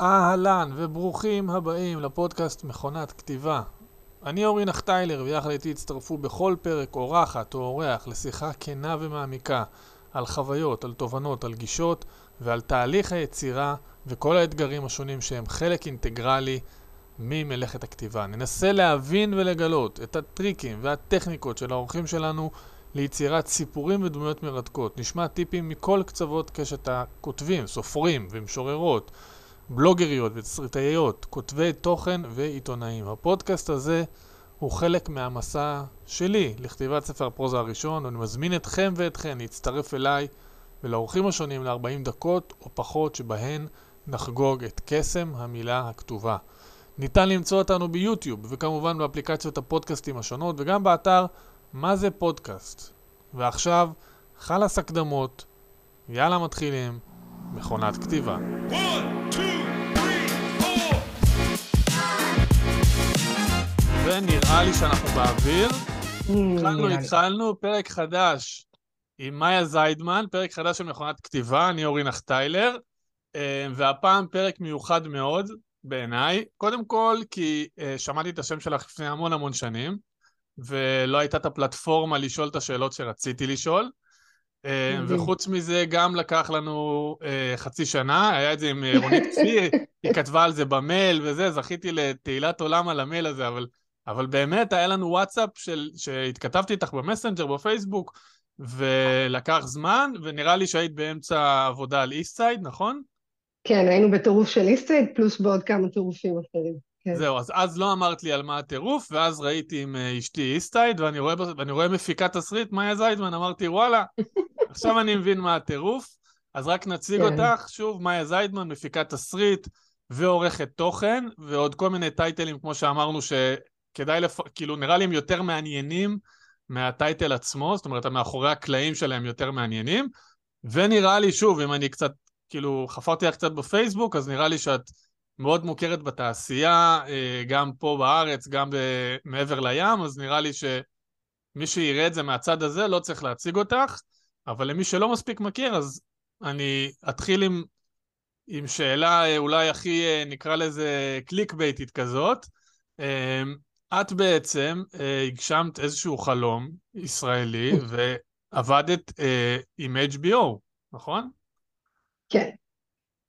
אהלן וברוכים הבאים לפודקאסט מכונת כתיבה. אני אורי נחטיילר ויחד איתי הצטרפו בכל פרק אורחת או אורח לשיחה כנה ומעמיקה על חוויות, על תובנות, על גישות ועל תהליך היצירה וכל האתגרים השונים שהם חלק אינטגרלי ממלאכת הכתיבה. ננסה להבין ולגלות את הטריקים והטכניקות של האורחים שלנו ליצירת סיפורים ודמויות מרתקות. נשמע טיפים מכל קצוות קשת הכותבים, סופרים ומשוררות, בלוגריות ותסריטאיות, כותבי תוכן ועיתונאים. הפודקאסט הזה הוא חלק מהמסע שלי לכתיבת ספר הפרוזה הראשון, ואני מזמין אתכם ואתכן להצטרף אליי ולאורחים השונים ל-40 דקות או פחות שבהן נחגוג את קסם המילה הכתובה. ניתן למצוא אותנו ביוטיוב וכמובן באפליקציות הפודקאסטים השונות וגם באתר מה זה פודקאסט. ועכשיו, חלאס הקדמות, יאללה מתחילים, מכונת כתיבה. One, two, ונראה לי שאנחנו באוויר. התחלנו, התחלנו, פרק חדש עם מאיה זיידמן, פרק חדש של מכונת כתיבה, אני אורי נחטיילר, אה, והפעם פרק מיוחד מאוד בעיניי. קודם כל, כי אה, שמעתי את השם שלך לפני המון המון שנים, ולא הייתה את הפלטפורמה לשאול את השאלות שרציתי לשאול. אה, וחוץ מזה, גם לקח לנו חצי שנה, היה אייטם עם רונית כפיר, היא כתבה על זה במייל וזה, זכיתי לתהילת עולם על המייל הזה, אבל, אבל באמת היה לנו וואטסאפ של, שהתכתבתי איתך במסנג'ר, בפייסבוק, ולקח זמן, ונראה לי שהיית באמצע עבודה על איסטסייד, נכון? כן, היינו בטירוף של איסטסייד, פלוס בעוד כמה טירופים אחרים. כן. זהו, אז אז לא אמרת לי על מה הטירוף, ואז ראיתי עם אה, אשתי איסטסייד, ואני רואה, ואני רואה מפיקת תסריט, מאיה זיידמן, אמרתי, וואלה, עכשיו אני מבין מה הטירוף. אז רק נציג כן. אותך, שוב, מאיה זיידמן, מפיקת תסריט ועורכת תוכן, ועוד כל מיני טייטלים, כמו שאמרנו, שכדאי, לפ... כאילו, נראה לי הם יותר מעניינים מהטייטל עצמו, זאת אומרת, מאחורי הקלעים שלהם יותר מעניינים, ונראה לי, שוב, אם אני קצת, כאילו, חפרתי לך קצת בפייסבוק, אז נראה לי שאת... מאוד מוכרת בתעשייה, אה, גם פה בארץ, גם מעבר לים, אז נראה לי שמי שיראה את זה מהצד הזה לא צריך להציג אותך, אבל למי שלא מספיק מכיר, אז אני אתחיל עם, עם שאלה אה, אולי הכי, אה, נקרא לזה קליק בייטית כזאת. את בעצם הגשמת איזשהו חלום ישראלי ועבדת עם HBO, נכון? כן.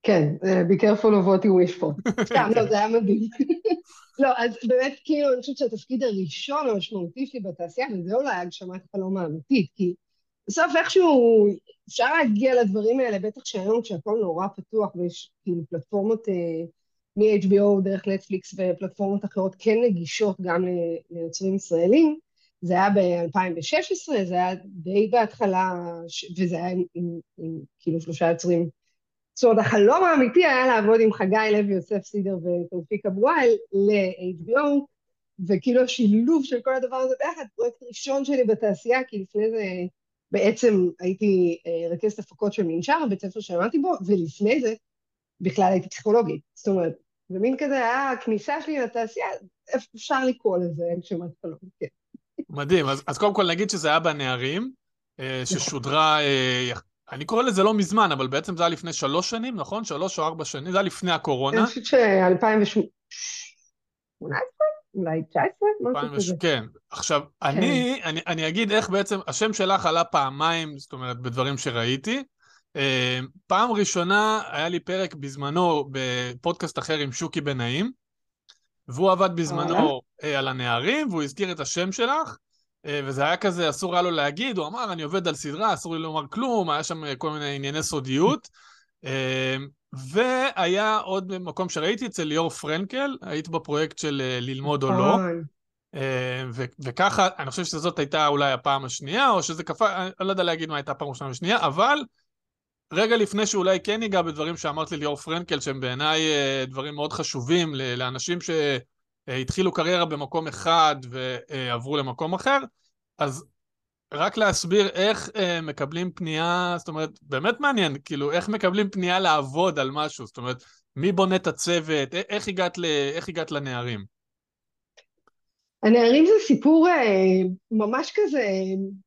כן, אה, be careful of what you wish for. סתם, לא, זה היה מדהים. לא, אז באמת, כאילו, אני חושבת שהתפקיד הראשון המשמעותי שלי בתעשייה, וזה אולי הגשמת חלום האמיתית, כי בסוף איכשהו אפשר להגיע לדברים האלה, בטח שהיום כשהכל נורא פתוח ויש כאילו פלטפורמות אה, מ-HBO דרך נטפליקס ופלטפורמות אחרות כן נגישות גם ליוצרים ישראלים, זה היה ב-2016, זה היה די בהתחלה, וזה היה עם, עם, עם כאילו שלושה יוצרים. זאת אומרת, החלום האמיתי היה לעבוד עם חגי לוי, יוסף סידר ותאופיק אבו וואל ל-HBO, וכאילו השילוב של כל הדבר הזה ביחד, פרויקט ראשון שלי בתעשייה, כי לפני זה בעצם הייתי אה, רכזת הפקות של מנשר, בית ספר שלמדתי בו, ולפני זה בכלל הייתי פסיכולוגית. זאת אומרת, זה מין כזה היה הכניסה שלי לתעשייה, אפשר לקרוא לזה הגשמת חלום, כן. מדהים, אז, אז קודם כל נגיד שזה היה בנערים, אה. ששודרה אה, אני קורא לזה לא מזמן, אבל בעצם זה היה לפני שלוש שנים, נכון? שלוש או ארבע שנים, זה היה לפני הקורונה. אני חושבת ש-2018, אולי 19, משהו כזה. כן. עכשיו, כן. אני, אני, אני אגיד איך בעצם, השם שלך עלה פעמיים, זאת אומרת, בדברים שראיתי. אה, פעם ראשונה היה לי פרק בזמנו בפודקאסט אחר עם שוקי בן נעים, והוא עבד בזמנו אה, על הנערים, והוא הזכיר את השם שלך. אה, וזה היה כזה, אסור היה לו להגיד, הוא אמר, אני עובד על סדרה, אסור לי לומר כלום, היה שם כל מיני ענייני סודיות. והיה עוד מקום שראיתי אצל ליאור פרנקל, היית בפרויקט של ללמוד או לא. נכון. וככה, אני חושב שזאת הייתה אולי הפעם השנייה, או שזה קפא, אני לא יודע להגיד מה הייתה הפעם הראשונה ושנייה, אבל רגע לפני שאולי כן ניגע בדברים שאמרת לי ליאור פרנקל, שהם בעיניי דברים מאוד חשובים לאנשים ש... אה, התחילו קריירה במקום אחד ועברו למקום אחר, אז רק להסביר איך אה, מקבלים פנייה, זאת אומרת, באמת מעניין, כאילו, איך מקבלים פנייה לעבוד על משהו, זאת אומרת, מי בונה את הצוות, איך הגעת, ל, איך הגעת לנערים? הנערים זה סיפור אה, ממש כזה,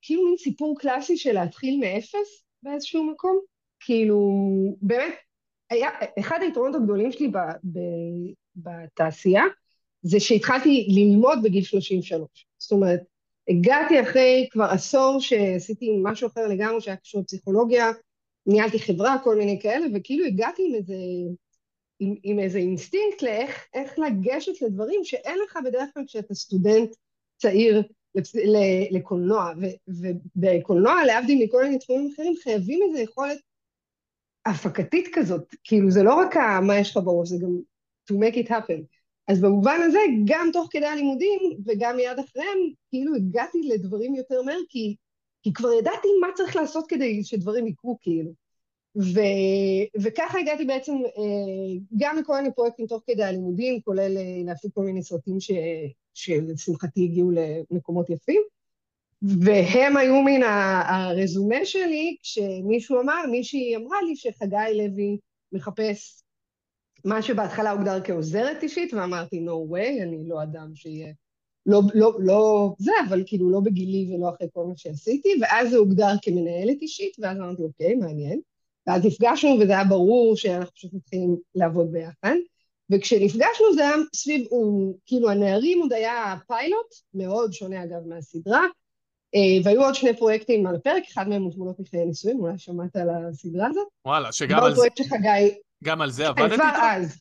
כאילו מין סיפור קלאסי של להתחיל מאפס באיזשהו מקום. כאילו, באמת, היה, אחד היתרונות הגדולים שלי ב, ב, בתעשייה, זה שהתחלתי ללמוד בגיל 33. זאת אומרת, הגעתי אחרי כבר עשור שעשיתי משהו אחר לגמרי שהיה קשור לפסיכולוגיה, ניהלתי חברה, כל מיני כאלה, וכאילו הגעתי עם איזה, עם, עם איזה אינסטינקט לאיך איך לגשת לדברים שאין לך בדרך כלל כשאתה סטודנט צעיר לקולנוע, ובקולנוע, להבדיל מכל מיני תחומים אחרים, חייבים איזו יכולת הפקתית כזאת, כאילו זה לא רק מה יש לך בראש, זה גם to make it happen. אז במובן הזה, גם תוך כדי הלימודים וגם מיד אחריהם, כאילו הגעתי לדברים יותר מהר, כי, כי כבר ידעתי מה צריך לעשות כדי שדברים יקרו, כאילו. ו, וככה הגעתי בעצם אה, גם לכל מיני פרויקטים תוך כדי הלימודים, כולל אה, להפיק כל מיני סרטים ש, שלשמחתי הגיעו למקומות יפים. והם היו מן הרזומה שלי, כשמישהו אמר, מישהי אמרה לי שחגי לוי מחפש מה שבהתחלה הוגדר כעוזרת אישית, ואמרתי, no way, אני לא אדם שיהיה... לא, לא, לא זה, אבל כאילו לא בגילי ולא אחרי כל מה שעשיתי, ואז זה הוגדר כמנהלת אישית, ואז אמרתי, אוקיי, מעניין. ואז נפגשנו, וזה היה ברור שאנחנו פשוט מתחילים לעבוד ביחד. וכשנפגשנו זה היה סביב, הוא, כאילו הנערים עוד היה פיילוט, מאוד שונה אגב מהסדרה, והיו עוד שני פרויקטים על הפרק, אחד מהם הוא תמונות מחיי נישואים, אולי שמעת על הסדרה הזאת. וואלה, שגם על זה... פרויקט שחגי... גם על זה עבדת איתו? כבר אז.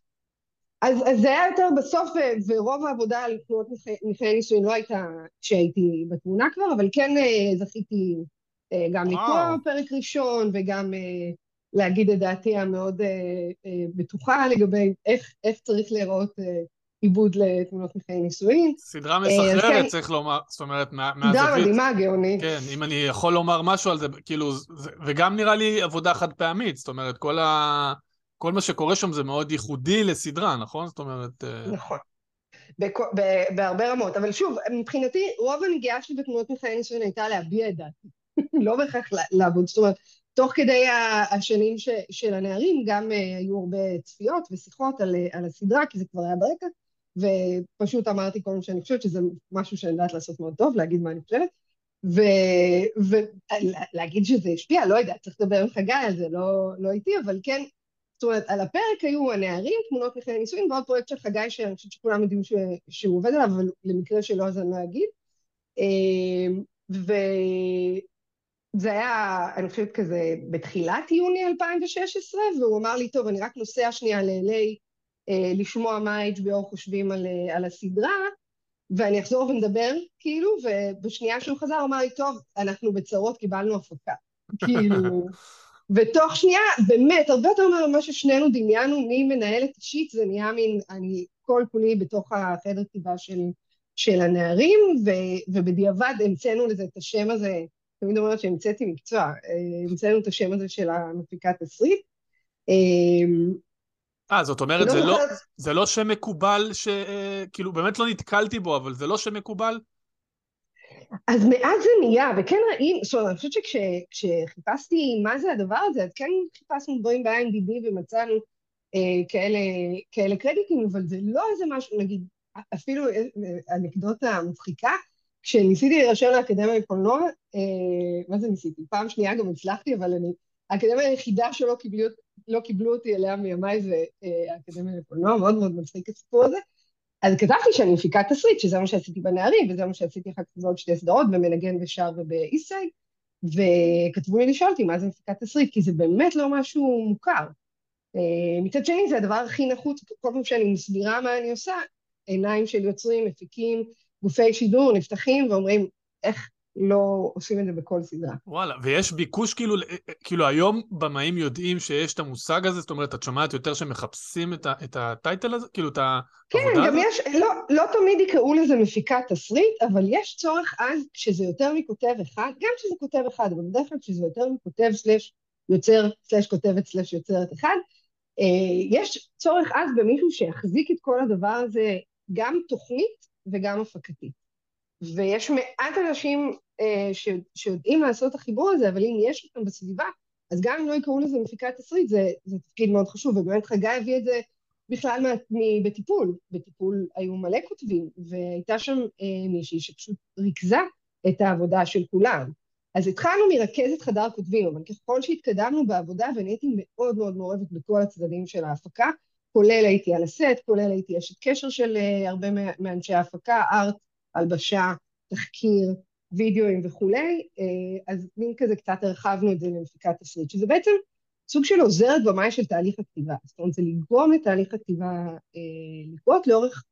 אז, אז זה היה יותר בסוף, ורוב העבודה על תמונות מחיי נישואים לא הייתה כשהייתי בתמונה כבר, אבל כן אה, זכיתי אה, גם לקרוא פרק ראשון וגם להגיד את דעתי המאוד בטוחה לגבי איך, איך צריך להיראות עיבוד לתמונות מחיי נישואין. סדרה מסחררת, כן, צריך לומר, זאת אומרת, מהזווית... סדרה מדהימה, גאונית. כן, אם אני יכול לומר משהו על זה, כאילו, זה, וגם נראה לי עבודה חד פעמית, זאת אומרת, כל, ה, כל מה שקורה שם זה מאוד ייחודי לסדרה, נכון? זאת אומרת... אה, נכון. בהרבה רמות, אבל שוב, מבחינתי, רוב הנגיעה שלי בתמונות מחיי נישואין הייתה להביע את דעתי, לא בהכרח לעבוד, זאת אומרת, תוך כדי השנים ש, של הנערים גם uh, היו הרבה צפיות ושיחות על, על הסדרה, כי זה כבר היה ברקע, ופשוט אמרתי כל מה שאני חושבת שזה משהו שאני יודעת לעשות מאוד טוב, להגיד מה אני חושבת, ולהגיד שזה השפיע, לא יודעת, צריך לדבר עם חגי על זה, לא, לא איתי, אבל כן, זאת אומרת, על הפרק היו הנערים, תמונות מחיי נישואין, ועוד פרויקט של חגי שאני חושבת שכולם יודעים ש, שהוא עובד עליו, אבל למקרה שלא אז אני לא אגיד. אה, וזה היה, אני חושבת כזה, בתחילת יוני 2016, והוא אמר לי, טוב, אני רק נוסע שנייה ל-LA לשמוע מה ה-HBO חושבים על, אה, על הסדרה, ואני אחזור ונדבר, כאילו, ובשנייה שהוא חזר הוא אמר לי, טוב, אנחנו בצרות, קיבלנו הפקה. כאילו, ותוך שנייה, באמת, הרבה יותר ממה ששנינו דמיינו מי מנהלת אישית, זה נהיה מין, אני כל כולי בתוך החדר כתיבה של, של הנערים, ו, ובדיעבד המצאנו לזה את השם הזה, תמיד אומרת שהמצאתי מקצוע, אה, המצאנו את השם הזה של המפיקת תסריט. אה, זאת אומרת, זה לא, זה לא שם מקובל, ש... כאילו, באמת לא נתקלתי בו, אבל זה לא שם מקובל? אז מאז זה נהיה, וכן ראינו, זאת אומרת, אני חושבת שכשחיפשתי מה זה הדבר הזה, אז כן חיפשנו דברים ב-IMDb ומצאנו אה, כאלה, כאלה קרדיטים, אבל זה לא איזה משהו, נגיד, אפילו אה, אנקדוטה מצחיקה, כשניסיתי להירשם לאקדמיה לקולנוע, אה, מה זה ניסיתי? פעם שנייה גם הצלחתי, אבל אני, האקדמיה היחידה שלא קיבלו, לא קיבלו אותי אליה מימיי זה אה, האקדמיה לקולנוע, מאוד מאוד מצחיק הסיפור הזה. אז כתבתי שאני מפיקה תסריט, שזה מה שעשיתי בנערים, וזה מה שעשיתי אחר כך בעוד שתי סדרות, במנגן ושר ובאיסטסייד, וכתבו לי לשאול אותי מה זה מפיקת תסריט, כי זה באמת לא משהו מוכר. אה, מצד שני, זה הדבר הכי נחוץ, כל פעם שאני מסבירה מה אני עושה, עיניים של יוצרים, מפיקים, גופי שידור נפתחים ואומרים, איך לא עושים את זה בכל סדרה. וואלה, ויש ביקוש כאילו, אה, אה, כאילו היום במאים יודעים שיש את המושג הזה, זאת אומרת, את שומעת יותר שמחפשים את, ה, את הטייטל הזה, כאילו את העבודה כן, גם יש, לא, לא תמיד יקראו לזה מפיקת תסריט, אבל יש צורך אז, כשזה יותר מכותב אחד, גם כשזה כותב אחד, אבל בדרך כלל כשזה יותר מכותב סלש יוצר, סלש כותבת סלש יוצרת אחד, אה, יש צורך אז במישהו שיחזיק את כל הדבר הזה, גם תוכנית וגם הפקתית. ויש מעט אנשים שיודעים לעשות את החיבור הזה, אבל אם יש אותם בסביבה, אז גם אם לא יקראו לזה מפיקת תסריט, זה, זה תפקיד מאוד חשוב, ובאמת חגי הביא את זה בכלל מה, מ, בטיפול. בטיפול היו מלא כותבים, והייתה שם אה, מישהי שפשוט ריכזה את העבודה של כולם. אז התחלנו מרכזת חדר כותבים, אבל ככל שהתקדמנו בעבודה, ואני הייתי מאוד מאוד מעורבת בכל הצדדים של ההפקה, כולל הייתי על הסט, כולל הייתי אשת קשר של uh, הרבה מאנשי ההפקה, ארט, הלבשה, תחקיר, וידאוים וכולי, uh, אז מין כזה קצת הרחבנו את זה למפיקת תסריט, שזה בעצם סוג של עוזרת במאי של תהליך הכתיבה. זאת אומרת, זה לגרום לתהליך הכתיבה uh, לקרות לאורך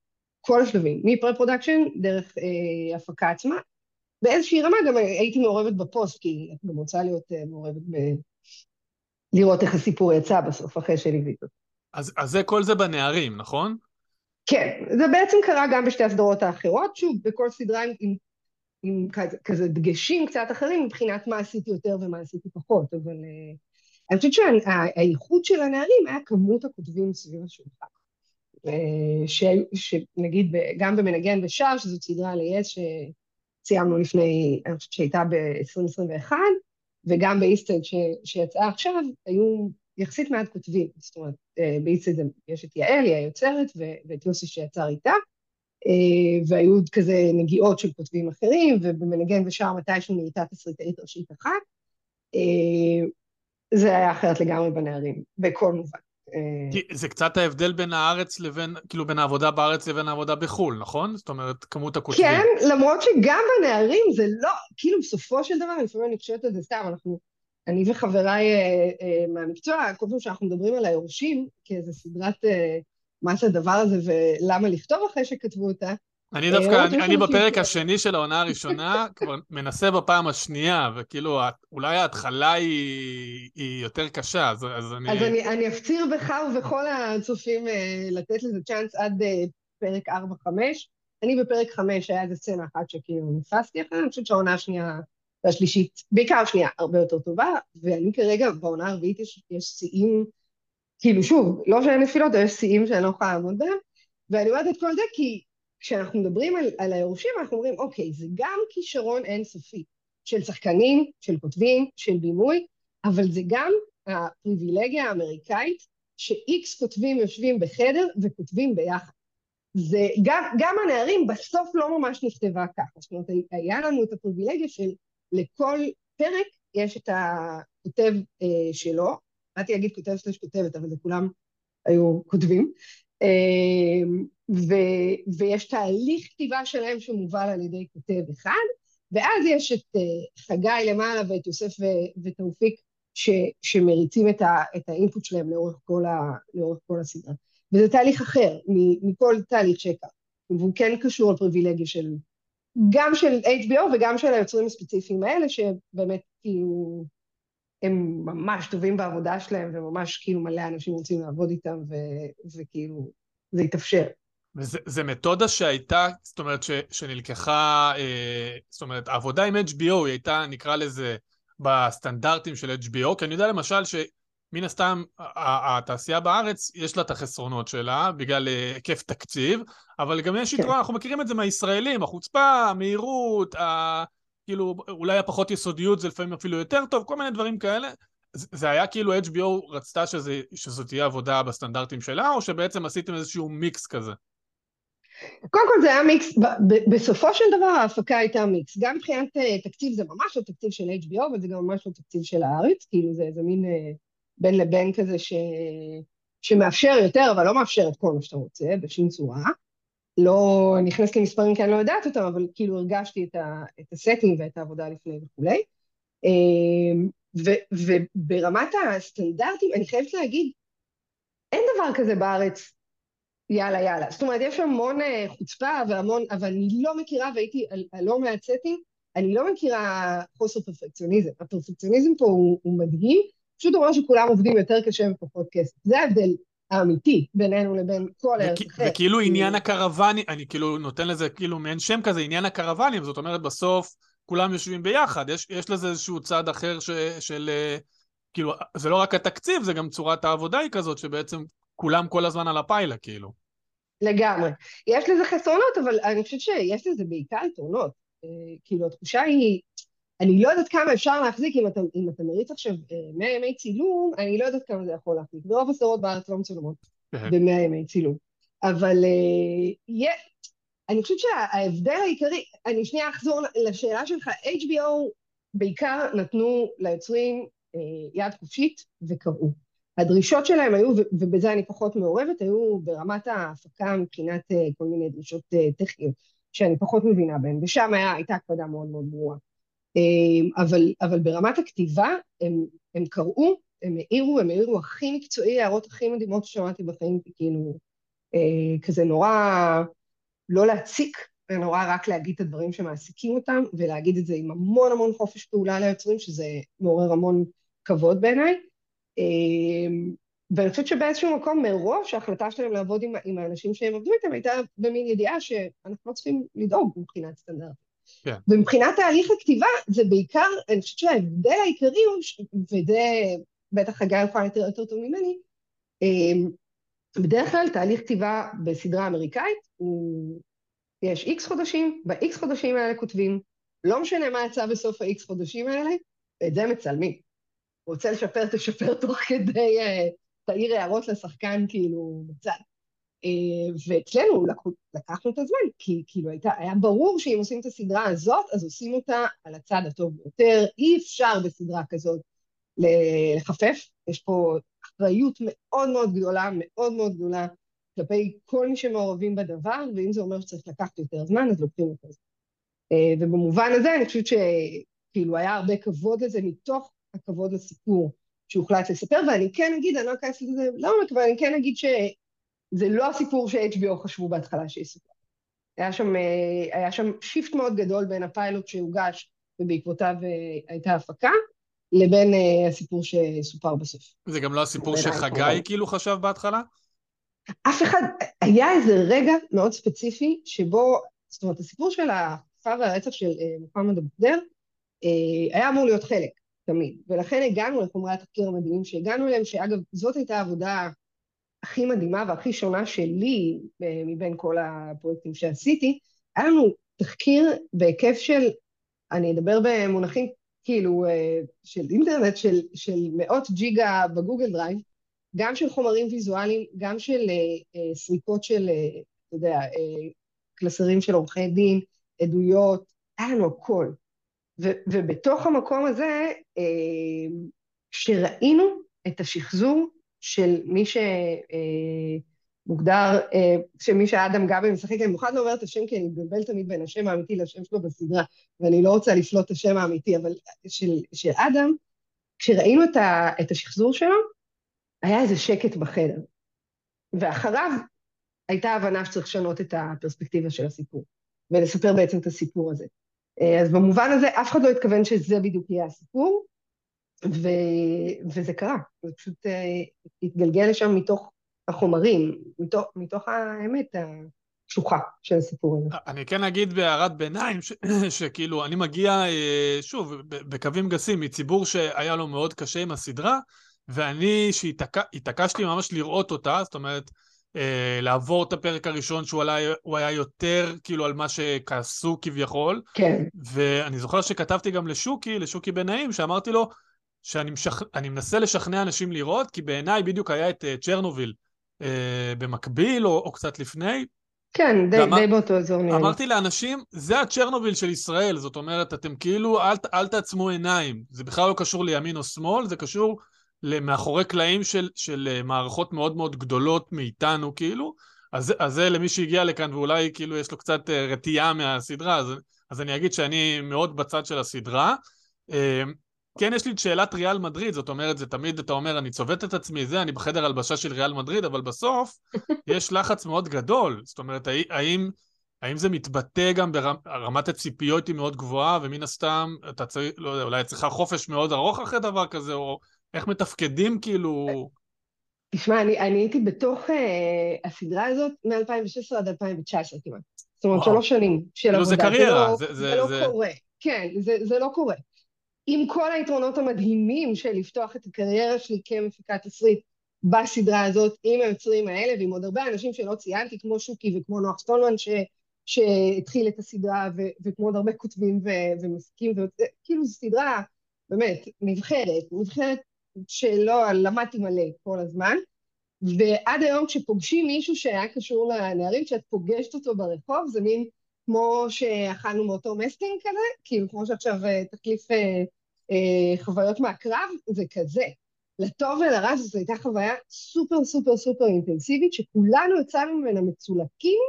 כל השלבים, מפרה-פרודקשן דרך uh, הפקה עצמה. באיזושהי רמה גם הייתי מעורבת בפוסט, כי את גם רוצה להיות uh, מעורבת ב... לראות איך הסיפור יצא בסוף, אחרי שליווית אותו. אז, אז זה כל זה בנערים, נכון? כן, זה בעצם קרה גם בשתי הסדרות האחרות, שוב, בכל סדרה עם, עם, עם כזה, דגשים קצת אחרים מבחינת מה עשיתי יותר ומה עשיתי פחות, אבל uh, אני חושבת שהאיכות של הנערים היה כמות הכותבים סביב השולחן. Uh, שנגיד גם במנגן ושר, שזו סדרה יס שסיימנו לפני, אני חושבת שהייתה ב-2021, וגם באיסטד שיצאה עכשיו, היו יחסית מעט כותבים, זאת אומרת, אה, באיצד יש את יעל, היא היוצרת, ואת יוסי שיצר איתה, אה, והיו עוד כזה נגיעות של כותבים אחרים, ובמנגן ושר מתישהו נהייתה תסריטאית ראשית אחת. אה, זה היה אחרת לגמרי בנערים, בכל מובן. כי זה קצת ההבדל בין הארץ לבין, כאילו בין העבודה בארץ לבין העבודה בחו"ל, נכון? זאת אומרת, כמות הכותבים. כן, למרות שגם בנערים זה לא, כאילו בסופו של דבר, לפעמים אני חושבת על זה סתם, אנחנו אני וחבריי אה, אה, מהמקצוע, כל פעם שאנחנו מדברים על היורשים, כאיזה סדרת אה, מה זה הדבר הזה ולמה לכתוב אחרי שכתבו אותה, אני דווקא, אני, אני בפרק השני של העונה הראשונה, כבר מנסה בפעם השנייה, וכאילו, אולי ההתחלה היא, היא יותר קשה, אז, אז אני... אז אני, אני אפציר בך ובכל הצופים לתת לזה צ'אנס עד פרק 4-5. אני בפרק 5, היה איזה סצנה אחת שכאילו נפסתי אחרי, אני חושבת שהעונה השנייה והשלישית, בעיקר השנייה, הרבה יותר טובה, ואני כרגע בעונה הרביעית יש, יש שיאים, כאילו שוב, לא שאין נפילות, יש שיאים שאני לא יכולה לעמוד בהם, ואני אומרת את כל זה כי כשאנחנו מדברים על, על היורשים, אנחנו אומרים, אוקיי, זה גם כישרון אינסופי של שחקנים, של כותבים, של בימוי, אבל זה גם הפריבילגיה האמריקאית שאיקס כותבים יושבים בחדר וכותבים ביחד. זה גם, גם הנערים בסוף לא ממש נכתבה ככה, זאת אומרת, היה לנו את הפריבילגיה של לכל פרק יש את הכותב אה, שלו, באתי להגיד כותב סלש כותבת, אבל זה כולם היו כותבים, אה, ו, ויש תהליך כתיבה שלהם שמובל על ידי כותב אחד, ואז יש את אה, חגי למעלה ואת יוסף ותאופיק ש, שמריצים את, ה, את האינפוט שלהם לאורך כל, ה, לאורך כל הסדרה. וזה תהליך אחר מכל תהליך שהכר, והוא כן קשור לפריבילגיה של גם של HBO וגם של היוצרים הספציפיים האלה, שבאמת כאילו, הם ממש טובים בעבודה שלהם, וממש כאילו מלא אנשים רוצים לעבוד איתם, ו- וכאילו, זה יתאפשר. וזה מתודה שהייתה, זאת אומרת, ש, שנלקחה, אה, זאת אומרת, העבודה עם HBO היא הייתה, נקרא לזה, בסטנדרטים של HBO, כי אני יודע למשל ש... מן הסתם, התעשייה בארץ, יש לה את החסרונות שלה, בגלל אה, היקף תקציב, אבל גם יש כן. יתרון, אנחנו מכירים את זה מהישראלים, החוצפה, המהירות, ה... כאילו, אולי הפחות יסודיות זה לפעמים אפילו יותר טוב, כל מיני דברים כאלה. זה היה כאילו HBO רצתה שזה, שזאת תהיה עבודה בסטנדרטים שלה, או שבעצם עשיתם איזשהו מיקס כזה? קודם כל זה היה מיקס, בסופו של דבר ההפקה הייתה מיקס. גם מבחינת אה, תקציב זה ממש לא תקציב של HBO, אבל זה גם ממש לא תקציב של הארץ, כאילו זה איזה מין אה, בין לבין כזה ש... שמאפשר יותר, אבל לא מאפשר את כל מה שאתה רוצה בשום צורה. לא נכנס למספרים כי אני לא יודעת אותם, אבל כאילו הרגשתי את, ה... את הסטינג ואת העבודה לפני וכולי. אמ, ו... וברמת הסטנדרטים, אני חייבת להגיד, אין דבר כזה בארץ, יאללה יאללה. זאת אומרת, יש המון אה, חוצפה והמון, אבל אני לא מכירה, והייתי לא מעט סטים, אני לא מכירה חוסר פרפקציוניזם. הפרפקציוניזם פה הוא, הוא מדהים, פשוט אומר שכולם עובדים יותר קשה ופחות כסף. זה ההבדל האמיתי בינינו לבין כל ארץ אחרת. וכאילו עניין הקרוונים, אני כאילו נותן לזה כאילו מעין שם כזה, עניין הקרוונים, זאת אומרת בסוף כולם יושבים ביחד, יש, יש לזה איזשהו צד אחר ש, של, אה, כאילו, זה לא רק התקציב, זה גם צורת העבודה היא כזאת, שבעצם כולם כל הזמן על הפיילה, כאילו. לגמרי. יש לזה חסרונות, אבל אני חושבת שיש לזה בעיקר יתרונות. אה, כאילו, התחושה היא, אני לא יודעת כמה אפשר להחזיק אם אתה, אם אתה מריץ עכשיו 100 אה, ימי צילום, אני לא יודעת כמה זה יכול להחזיק. ברוב הסדרות בארץ לא מצולמות ב-100 ימי צילום. אבל yeah, אני חושבת שההבדל העיקרי, אני שנייה אחזור לשאלה שלך, HBO בעיקר נתנו ליוצרים אה, יד חופשית וקראו. הדרישות שלהם היו, ובזה אני פחות מעורבת, היו ברמת ההפקה מבחינת אה, כל מיני דרישות אה, טכניות שאני פחות מבינה בהן, ושם היה, הייתה הקפדה מאוד מאוד ברורה. אה, אבל, אבל ברמת הכתיבה הם, הם קראו, הם העירו, הם העירו הכי מקצועי, הערות הכי מדהימות ששמעתי בחיים, כאילו, כזה נורא לא להציק, ונורא רק להגיד את הדברים שמעסיקים אותם, ולהגיד את זה עם המון המון חופש פעולה ליוצרים, שזה מעורר המון כבוד בעיניי. אמ, ואני חושבת שבאיזשהו מקום מראש ההחלטה שלהם לעבוד עם, עם האנשים שהם עבדו איתם הייתה במין ידיעה שאנחנו לא צריכים לדאוג מבחינת סטנדרט. כן. ומבחינת תהליך הכתיבה זה בעיקר, אני חושבת שההבדל העיקרי הוא, וזה בטח חגי יכולה יותר יותר טוב ממני, אמ, בדרך כלל תהליך כתיבה בסדרה אמריקאית הוא, יש איקס חודשים, באיקס חודשים האלה כותבים, לא משנה מה יצא בסוף האיקס חודשים האלה, את זה מצלמים. רוצה לשפר, תשפר תוך כדי, אה, תעיר הערות לשחקן כאילו בצד. אה, ואצלנו לקחנו את הזמן, כי כאילו הייתה, היה ברור שאם עושים את הסדרה הזאת, אז עושים אותה על הצד הטוב ביותר. אי אפשר בסדרה כזאת לחפף, יש פה אחריות מאוד מאוד גדולה, מאוד מאוד גדולה, כלפי כל מי שמעורבים בדבר, ואם זה אומר שצריך לקחת יותר זמן, אז לוקחים יותר זמן. אה, ובמובן הזה אני חושבת שכאילו היה הרבה כבוד לזה מתוך הכבוד לסיפור שהוחלט לספר, ואני כן אגיד, אני לא אכנס לזה לעומק, אבל אני כן אגיד שזה לא הסיפור ש-HBO חשבו בהתחלה שיסופר. היה שם, אה, היה שם shift מאוד גדול בין הפיילוט שהוגש ובעקבותיו אה, הייתה הפקה, לבין uh, הסיפור שסופר בסוף. זה גם לא הסיפור שחגי כאילו חשב בהתחלה? אף אחד, היה איזה רגע מאוד ספציפי שבו, זאת אומרת, הסיפור של החטיפה והרצח של מוחמד אבו uh, היה אמור להיות חלק. תמיד. ולכן הגענו לחומרי התחקיר המדהימים שהגענו אליהם, שאגב, זאת הייתה העבודה הכי מדהימה והכי שונה שלי אה, מבין כל הפרויקטים שעשיתי. היה לנו תחקיר בהיקף של, אני אדבר במונחים כאילו אה, של אינטרנט, של, של מאות ג'יגה בגוגל דרייב, גם של חומרים ויזואליים, גם של אה, סריקות של, אתה יודע, קלסרים של עורכי דין, עדויות, היה לנו הכל. ו- ובתוך המקום הזה, אה, כשראינו את השחזור של מי שמוגדר, אה, אה, שמי שאדם גבי משחק, אני במיוחד לא אומרת את השם כי אני מתבלבל תמיד בין השם האמיתי לשם שלו בסדרה, ואני לא רוצה לפלוט את השם האמיתי, אבל של, של אדם, כשראינו את, ה, את השחזור שלו, היה איזה שקט בחדר. ואחריו הייתה הבנה שצריך לשנות את הפרספקטיבה של הסיפור, ולספר בעצם את הסיפור הזה. אה, אז במובן הזה אף אחד לא התכוון שזה בדיוק יהיה הסיפור, ו... וזה קרה, זה פשוט uh, התגלגל לשם מתוך החומרים, מתוך, מתוך האמת הקשוחה של הסיפור הזה. אני כן אגיד בהערת ביניים, ש... שכאילו אני מגיע, אה, שוב, בקווים גסים, מציבור שהיה לו מאוד קשה עם הסדרה, ואני, שהתעקשתי ממש לראות אותה, זאת אומרת, אה, לעבור את הפרק הראשון שהוא עלה, היה יותר כאילו על מה שכעסו כביכול. כן. ואני זוכר שכתבתי גם לשוקי, לשוקי בן נעים, שאמרתי לו שאני משכ... מנסה לשכנע אנשים לראות, כי בעיניי בדיוק היה את uh, צ'רנוביל uh, במקביל או, או קצת לפני. כן, די, ואמר... די באותו אזור נראה אמרתי לאנשים, זה הצ'רנוביל של ישראל, זאת אומרת, אתם כאילו, אל, אל תעצמו עיניים. זה בכלל לא קשור לימין או שמאל, זה קשור למאחורי קלעים של, של אה, מערכות מאוד מאוד גדולות מאיתנו, כאילו. אז, אז זה למי שהגיע לכאן ואולי כאילו יש לו קצת אה, רתיעה מהסדרה, אז, אז אני אגיד שאני מאוד בצד של הסדרה. כן, יש לי את שאלת ריאל מדריד, זאת אומרת, זה תמיד, אתה אומר, אני צובט את עצמי, זה, אני בחדר הלבשה של ריאל מדריד, אבל בסוף יש לחץ מאוד גדול. זאת אומרת, האם, האם זה מתבטא גם ברמת הציפיות היא מאוד גבוהה, ומן הסתם, אתה צריך, לא יודע, אולי צריכה חופש מאוד ארוך אחרי דבר כזה, או איך מתפקדים כאילו... תשמע, אני, אני הייתי בתוך uh, הסדרה הזאת מ-2016 עד 2019 כמעט. זאת אומרת, שלוש שנים של כאילו עבודה. זה קריירה. זה, לא, זה, זה, זה לא זה... קורה. כן, זה, זה לא קורה. עם כל היתרונות המדהימים של לפתוח את הקריירה שלי כמפיקת תסריט בסדרה הזאת, עם היוצרים האלה ועם עוד הרבה אנשים שלא ציינתי, כמו שוקי וכמו נוח סטולמן, ש, שהתחיל את הסדרה, ו, וכמו עוד הרבה כותבים ו, ומפיקים, וכאילו זו סדרה באמת נבחרת, נבחרת שלא למדתי מלא כל הזמן, ועד היום כשפוגשים מישהו שהיה קשור לנערים, כשאת פוגשת אותו ברחוב, זה מין כמו שאכלנו מאותו מסטינג כזה, כאילו כמו שעכשיו אה, תחליף אה, אה, חוויות מהקרב, זה כזה. לטוב ולרע זו הייתה חוויה סופר סופר סופר אינטנסיבית, שכולנו יצאנו ממנה מצולקים,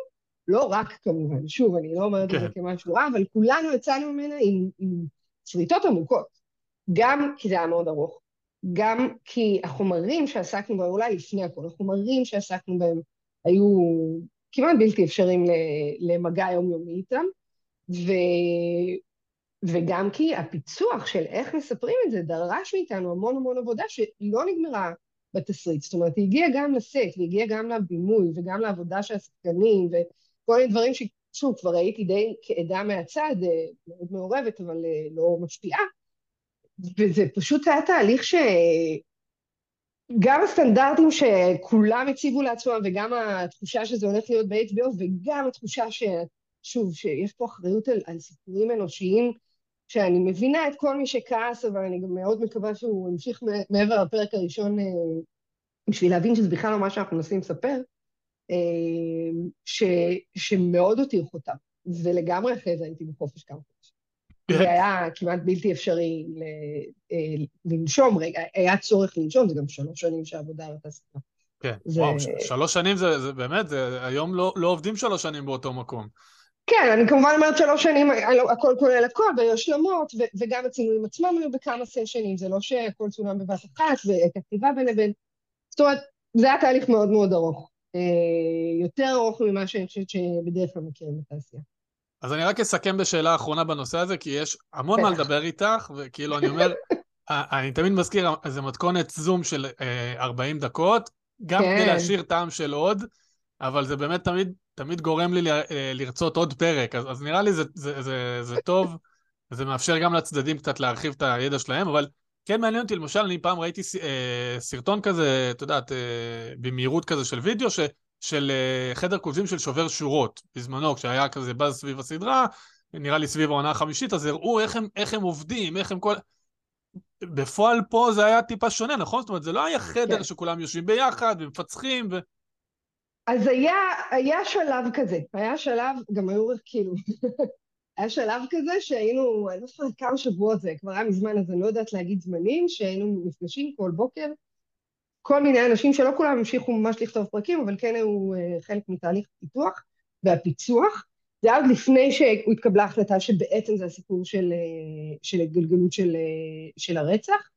לא רק כמובן, שוב, אני לא אומרת את זה כן. כמשהו רע, אבל כולנו יצאנו ממנה עם, עם שריטות עמוקות. גם כי זה היה מאוד ארוך, גם כי החומרים שעסקנו בהם, אולי לפני הכל, החומרים שעסקנו בהם היו כמעט בלתי אפשריים למגע יומיומי איתם, ו... וגם כי הפיצוח של איך מספרים את זה דרש מאיתנו המון המון עבודה שלא נגמרה בתסריט. זאת אומרת, היא הגיעה גם לסט, והיא הגיעה גם לבימוי, וגם לעבודה של השחקנים, וכל מיני דברים ששוב, כבר הייתי די כעדה מהצד, אה, מאוד מעורבת, אבל אה, לא משפיעה. וזה פשוט היה תהליך ש... גם הסטנדרטים שכולם הציבו לעצמם, וגם התחושה שזה הולך להיות ב-HBO, וגם התחושה ש... שוב, שיש פה אחריות על, על סיפורים אנושיים, שאני מבינה את כל מי שכעס, אבל אני גם מאוד מקווה שהוא ימשיך מעבר לפרק הראשון, אה, בשביל להבין שזה בכלל לא מה שאנחנו מנסים לספר, אה, ש, שמאוד הותיר חותם, ולגמרי אחרי זה הייתי בחופש כמה. זה היה כמעט בלתי אפשרי אה, לנשום, רגע, היה צורך לנשום, זה גם שלוש שנים שהעבודה על התעשייה. כן, זה... וואו, שלוש שנים זה, זה באמת, זה, היום לא, לא עובדים שלוש שנים באותו מקום. כן, אני כמובן אומרת שלוש שנים, הכל כולל הכל, והיו השלמות, וגם הצילומים עצמם היו בכמה סשנים, זה לא שהכל צולם בבת אחת, ואת הכתיבה בין לבין. זאת אומרת, זה היה תהליך מאוד מאוד ארוך. אה, יותר ארוך ממה שאני חושבת שבדרך כלל מכירים בתעשייה. אז אני רק אסכם בשאלה האחרונה בנושא הזה, כי יש המון מה לדבר איתך, וכאילו אני אומר, אני תמיד מזכיר איזה מתכונת זום של 40 אה, דקות, גם כדי כן. להשאיר טעם של עוד, אבל זה באמת תמיד, תמיד גורם לי אה, לרצות עוד פרק, אז, אז נראה לי זה, זה, זה, זה טוב, זה מאפשר גם לצדדים קצת להרחיב את הידע שלהם, אבל כן מעניין אותי, למשל, אני פעם ראיתי סרטון כזה, את יודעת, במהירות כזה של וידאו, ש... של אה, חדר כותבים של שובר שורות, בזמנו, כשהיה כזה באז סביב הסדרה, נראה לי סביב העונה החמישית, אז הראו איך הם, איך הם עובדים, איך הם כל... בפועל פה זה היה טיפה שונה, נכון? זאת אומרת, זה לא היה חדר כן. שכולם יושבים ביחד ומפצחים ו... אז היה, היה שלב כזה, היה שלב, גם היו כאילו, היה שלב כזה שהיינו, אני לא זוכרת כמה שבועות זה, כבר היה מזמן, אז אני לא יודעת להגיד זמנים, שהיינו נפגשים כל בוקר, כל מיני אנשים שלא כולם המשיכו ממש לכתוב פרקים, אבל כן היו אה, חלק מתהליך הפיתוח והפיצוח. זה עוד לפני שהתקבלה החלטה שבעצם זה הסיפור של, אה, של התגלגלות של, אה, של הרצח.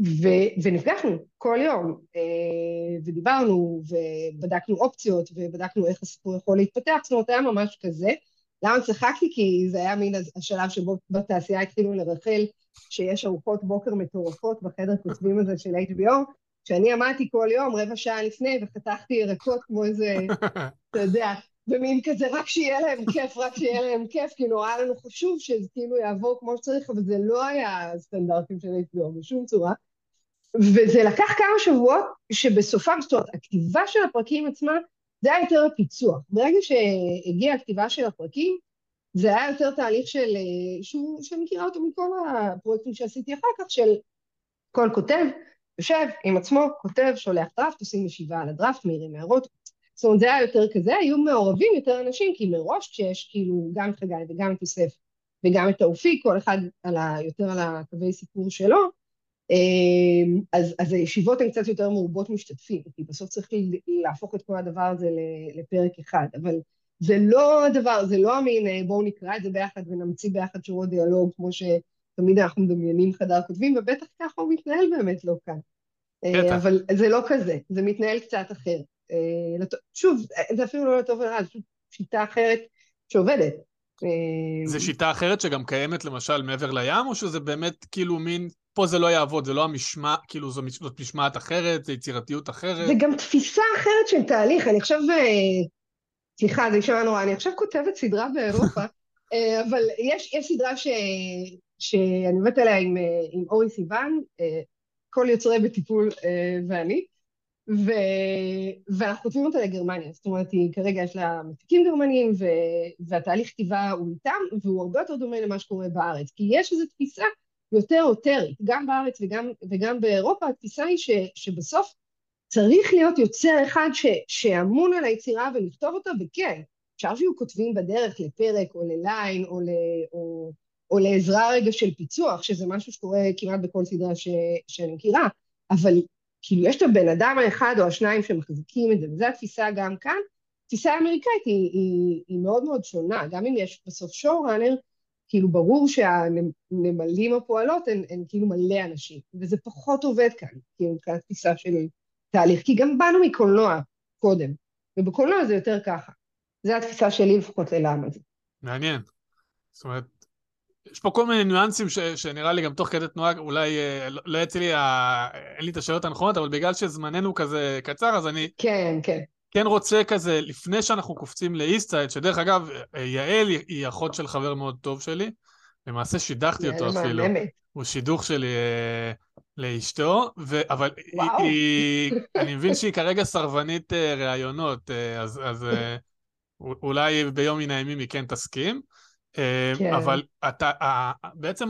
ו, ונפגשנו כל יום, ודיברנו, ובדקנו אופציות, ובדקנו איך הסיפור יכול להתפתח, זאת אומרת, היה ממש כזה. למה צחקתי? כי זה היה מין השלב שבו בתעשייה התחילו לרחל שיש ארוחות בוקר מטורפות בחדר כותבים הזה של HBO, שאני עמדתי כל יום רבע שעה לפני וחתכתי ירקות כמו איזה, אתה יודע, במין כזה, רק שיהיה להם כיף, רק שיהיה להם כיף, כאילו היה לנו חשוב שזה כאילו יעבור כמו שצריך, אבל זה לא היה סטנדרטים של HBO בשום צורה. וזה לקח כמה שבועות שבסופם, זאת אומרת, הכתיבה של הפרקים עצמה, זה היה יותר הפיצוח. ברגע שהגיעה הכתיבה של הפרקים, זה היה יותר תהליך של, אה, שהוא, שאני מכירה אותו מכל הפרויקטים שעשיתי אחר כך, של כל כותב, יושב עם עצמו, כותב, שולח דראפט, עושים ישיבה על הדראפט, מעירים הערות. זאת אומרת, זה היה יותר כזה, היו מעורבים יותר אנשים, כי מראש כשיש כאילו גם את חגי וגם את יוסף וגם את האופי, כל אחד על ה, יותר על הקווי סיפור שלו, אז, אז הישיבות הן קצת יותר מרובות משתתפים, כי בסוף צריך להפוך את כל הדבר הזה לפרק אחד, אבל זה לא הדבר, זה לא המין אה, בואו נקרא את זה ביחד ונמציא ביחד שורות דיאלוג, כמו שתמיד אנחנו מדמיינים חדר כותבים, ובטח ככה הוא מתנהל באמת לא כאן. אה, בטח. אבל זה לא כזה, זה מתנהל קצת אחר. אה, שוב, זה אפילו לא לטוב ולרע, זו שיטה אחרת שעובדת. זה שיטה אחרת שגם קיימת למשל מעבר לים, או שזה באמת כאילו מין, פה זה לא יעבוד, זה לא המשמעת, כאילו זו, זאת משמעת אחרת, זו יצירתיות אחרת? זה גם תפיסה אחרת של תהליך. אני עכשיו סליחה, זה יישמע נורא, אני עכשיו כותבת סדרה באירופה, אה, אבל יש, יש סדרה ש, שאני עובדת עליה עם, אה, עם אורי סיוון, אה, כל יוצרי בטיפול ואני, ו, ואנחנו כותבים אותה לגרמניה, זאת אומרת, היא כרגע יש לה מפיקים גרמניים, ו, והתהליך כתיבה הוא איתם, והוא הרבה יותר דומה למה שקורה בארץ, כי יש איזו תפיסה יותר אוטרית, גם בארץ וגם, וגם באירופה, התפיסה היא ש, שבסוף צריך להיות יוצר אחד ש, שאמון על היצירה ולכתוב אותה, וכן, אפשר שיהיו כותבים בדרך לפרק או לליין או, ל, או, או לעזרה רגע של פיצוח, שזה משהו שקורה כמעט בכל סדרה ש, שאני מכירה, אבל כאילו יש את הבן אדם האחד או השניים שמחזיקים את זה, וזו התפיסה גם כאן. התפיסה האמריקאית היא, היא, היא מאוד מאוד שונה, גם אם יש בסוף שואו ראנר, כאילו ברור שהנמלים הפועלות הן, הן כאילו מלא אנשים, וזה פחות עובד כאן, כאילו מבחינת תפיסה של תהליך, כי גם באנו מקולנוע קודם, ובקולנוע זה יותר ככה. זו התפיסה שלי לפחות ללמה זה. מעניין. זאת אומרת, יש פה כל מיני ניואנסים ש, שנראה לי גם תוך כדי תנועה, אולי אה, לא, לא יצא לי, ה... אין לי את השאלות הנכונות, אבל בגלל שזמננו כזה קצר, אז אני... כן, כן. כן רוצה כזה, לפני שאנחנו קופצים לאיסטייד, שדרך אגב, יעל היא אחות של חבר מאוד טוב שלי, למעשה שידכתי אותו אפילו. הוא שידוך שלי אה, לאשתו, ו... אבל היא, היא, אני מבין שהיא כרגע סרבנית אה, ראיונות, אה, אז, אז אה, אולי ביום מן הימים היא כן תסכים. אה, כן. אבל אתה, בעצם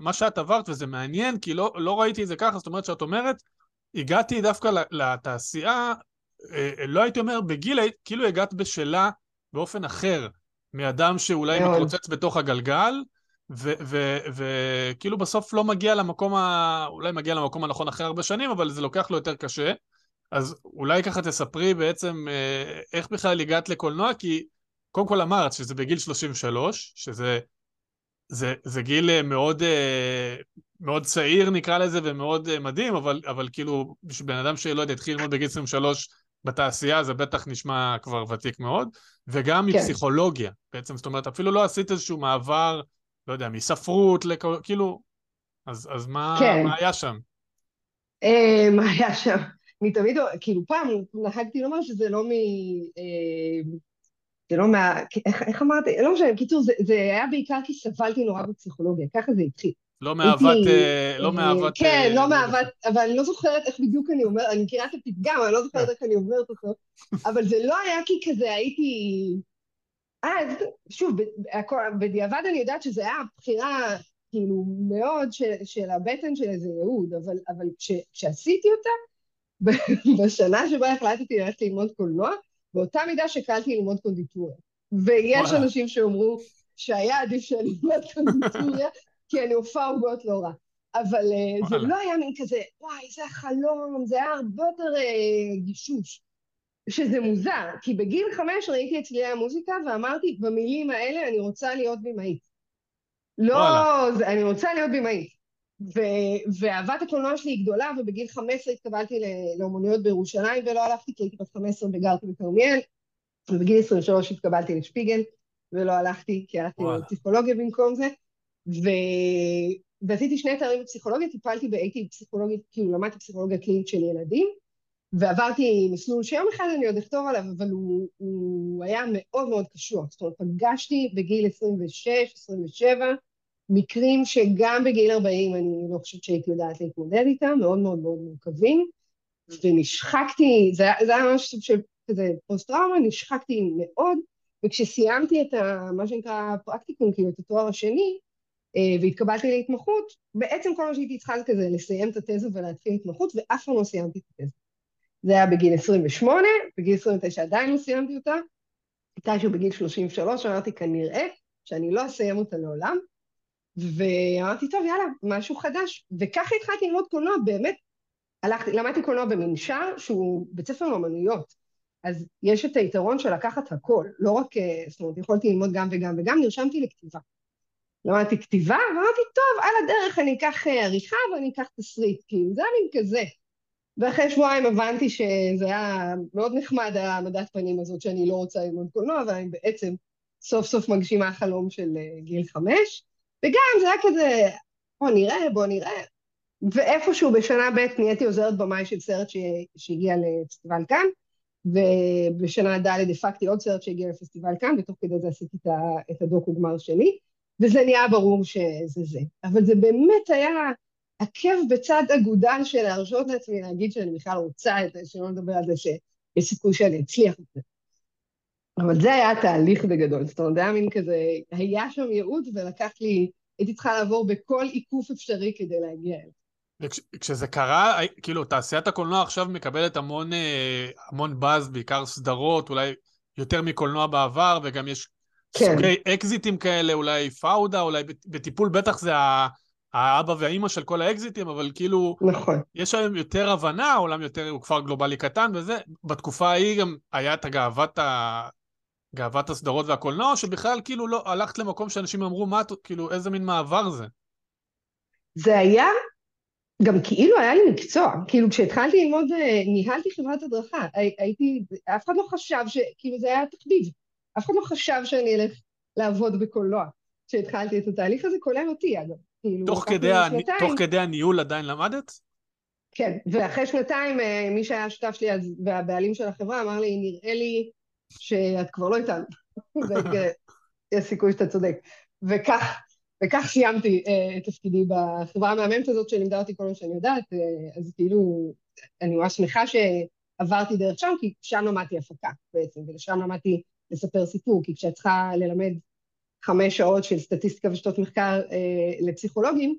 מה שאת עברת, וזה מעניין, כי לא, לא ראיתי את זה ככה, זאת אומרת שאת אומרת, הגעתי דווקא לתעשייה אה, לא הייתי אומר בגיל, כאילו הגעת בשלה באופן אחר מאדם שאולי מאוד. מתרוצץ בתוך הגלגל, וכאילו בסוף לא מגיע למקום, ה... אולי מגיע למקום הנכון אחרי הרבה שנים, אבל זה לוקח לו יותר קשה. אז אולי ככה תספרי בעצם אה, איך בכלל הגעת לקולנוע, כי קודם כל אמרת שזה בגיל 33, שזה זה, זה גיל אה, מאוד, מאוד צעיר נקרא לזה ומאוד מדהים, אבל, אבל כאילו בשביל בן אדם שלא יודע, התחיל ללמוד בגיל 23, בתעשייה זה בטח נשמע כבר ותיק מאוד, וגם כן. מפסיכולוגיה בעצם, זאת אומרת, אפילו לא עשית איזשהו מעבר, לא יודע, מספרות, לכ... כאילו, אז, אז מה, כן. מה היה שם? אה, מה היה שם? אני תמיד, כאילו פעם נהגתי לומר שזה לא מ... אה, זה לא מה... איך, איך אמרתי? לא משנה, בקיצור, זה, זה היה בעיקר כי סבלתי נורא בפסיכולוגיה, ככה זה התחיל. לא מאהבת, אה, לא מאהבת... כן, לא מאהבת, אבל אני לא זוכרת איך בדיוק אני אומרת, אני מכירה את הפתגם, אני לא זוכרת איך אני אומרת אותו, אבל זה לא היה כי כזה הייתי... אז, שוב, בדיעבד אני יודעת שזו הייתה בחירה כאילו מאוד של, של הבטן של איזה יהוד, אבל, אבל כש, כשעשיתי אותה, בשנה שבה החלטתי ללכת ללמוד קולנוע, באותה מידה שקלתי ללמוד קונדיטוריה. ויש אנשים שאומרו שהיה עדיף שאני אלמד קונדיטוריה, כי אני הופעה עוגות לא רע. אבל uh, זה לא היה מין כזה, וואי, זה החלום, זה היה הרבה יותר uh, גישוש. שזה מוזר, כי בגיל חמש ראיתי את צלילי המוזיקה ואמרתי, במילים האלה אני רוצה להיות במאית. לא, זה, אני רוצה להיות במאית. ואהבת הקולנוע שלי היא גדולה, ובגיל 15 התקבלתי לאומנויות בירושלים ולא הלכתי כי הייתי בת 15 וגרתי בכרמיאל, ובגיל 23 התקבלתי לשפיגל ולא הלכתי כי הלכתי לפסיכולוגיה במקום זה. ו... ועשיתי שני תארים בפסיכולוגיה, טיפלתי, הייתי פסיכולוגית, כאילו למדתי פסיכולוגיה קלינית של ילדים, ועברתי מסלול שיום אחד אני עוד אכתוב עליו, אבל הוא, הוא היה מאוד מאוד קשוח. זאת אומרת, פגשתי בגיל 26, 27, מקרים שגם בגיל 40 אני לא חושבת שהייתי יודעת להתמודד איתם, מאוד מאוד מאוד מורכבים, ונשחקתי, זה, זה היה ממש סוג של כזה פוסט-טראומה, נשחקתי מאוד, וכשסיימתי את ה, מה שנקרא פרקטיקום, כאילו את התואר השני, אה, והתקבלתי להתמחות, בעצם כל מה שהייתי צריכה זה כזה לסיים את התזה ולהתחיל התמחות, ואף פעם לא סיימתי את התזה. זה היה בגיל 28, בגיל 29 עדיין לא סיימתי אותה, מתישהו בגיל 33 אמרתי כנראה שאני לא אסיים אותה לעולם, ואמרתי טוב יאללה, משהו חדש, וככה התחלתי ללמוד קולנוע, באמת, הלכתי, למדתי קולנוע במנשר שהוא בית ספר לאמנויות, אז יש את היתרון של לקחת הכל, לא רק, אה, זאת אומרת, יכולתי ללמוד גם וגם וגם, נרשמתי לכתיבה. למדתי כתיבה, ואמרתי, טוב, על הדרך אני אקח אה, עריכה ואני אקח תסריט, כאילו, זה היה מין כזה. ואחרי שבועיים הבנתי שזה היה מאוד נחמד, העמדת פנים הזאת שאני לא רוצה ללמוד קולנוע, אבל אני בעצם סוף סוף מגשימה חלום של אה, גיל חמש, וגם זה היה כזה, בוא נראה, בוא נראה. ואיפשהו בשנה ב' נהייתי עוזרת במאי של סרט שהגיע לפסטיבל כאן, ובשנה ד' הפקתי עוד סרט שהגיע לפסטיבל כאן, ותוך כדי זה עשיתי את הדוקו גמר שלי. וזה נהיה ברור שזה זה. אבל זה באמת היה עקב בצד אגודל של להרשות לעצמי להגיד שאני בכלל רוצה את זה, שלא לדבר על זה שיש סיכוי שאני אצליח את זה. אבל זה היה תהליך בגדול, זאת אומרת, זה היה מין כזה, היה שם ייעוד ולקח לי, הייתי צריכה לעבור בכל עיקוף אפשרי כדי להגיע אליו. וכשזה קרה, כאילו, תעשיית הקולנוע עכשיו מקבלת המון, אה, המון באז, בעיקר סדרות, אולי יותר מקולנוע בעבר, וגם יש כן. סוגי אקזיטים כאלה, אולי פאודה, אולי בטיפול בטח זה האבא והאימא של כל האקזיטים, אבל כאילו... נכון. יש היום יותר הבנה, העולם יותר, הוא כפר גלובלי קטן וזה. בתקופה ההיא גם היה את הגאוות. גאוות הסדרות והקולנוע, שבכלל כאילו לא, הלכת למקום שאנשים אמרו, מה, כאילו, איזה מין מעבר זה? זה היה, גם כאילו היה לי מקצוע, כאילו כשהתחלתי ללמוד, אה, ניהלתי חברת הדרכה, הייתי, אף אחד לא חשב ש... כאילו זה היה תחביב, אף אחד לא חשב שאני אלך לעבוד בקולנוע. כשהתחלתי את התהליך הזה, כולל אותי אגב. כאילו, תוך כדי, ה... תוך כדי הניהול עדיין למדת? כן, ואחרי שנתיים אה, מי שהיה שותף שלי אז, והבעלים של החברה אמר לי, נראה לי שאת כבר לא איתנו. יש סיכוי שאתה צודק. וכך, וכך סיימתי uh, את תפקידי בחברה המהממת הזאת שלימדה אותי כל מה שאני יודעת, uh, אז כאילו, אני ממש שמחה שעברתי דרך שם, כי שם למדתי הפקה בעצם, ולשם למדתי לספר סיפור, כי כשאת צריכה ללמד חמש שעות של סטטיסטיקה ושיטות מחקר uh, לפסיכולוגים,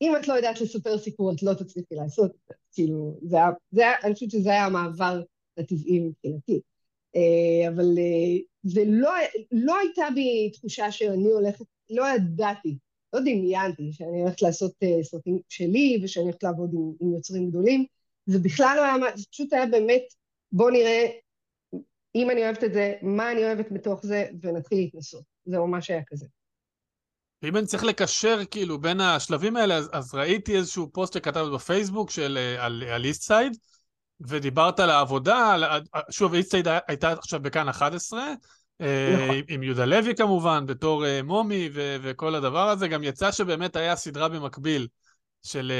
אם את לא יודעת לספר סיפור, את לא תצליחי לעשות, כאילו, זה היה, זה היה, אני חושבת שזה היה המעבר הטבעי מבחינתי. אה, אבל אה, זה לא, לא הייתה בי תחושה שאני הולכת, לא ידעתי, לא דמיינתי שאני הולכת לעשות אה, סרטים שלי ושאני הולכת לעבוד עם, עם יוצרים גדולים, זה בכלל לא היה, זה פשוט היה באמת, בוא נראה אם אני אוהבת את זה, מה אני אוהבת בתוך זה, ונתחיל להתנסות. זה ממש היה כזה. ואם אני צריך לקשר כאילו בין השלבים האלה, אז, אז ראיתי איזשהו פוסט שכתבת בפייסבוק של, על, איסט ודיברת על העבודה, שוב, איסטייד הייתה עכשיו בכאן 11, אה, נכון. עם יהודה לוי כמובן, בתור אה, מומי ו- וכל הדבר הזה, גם יצא שבאמת היה סדרה במקביל של...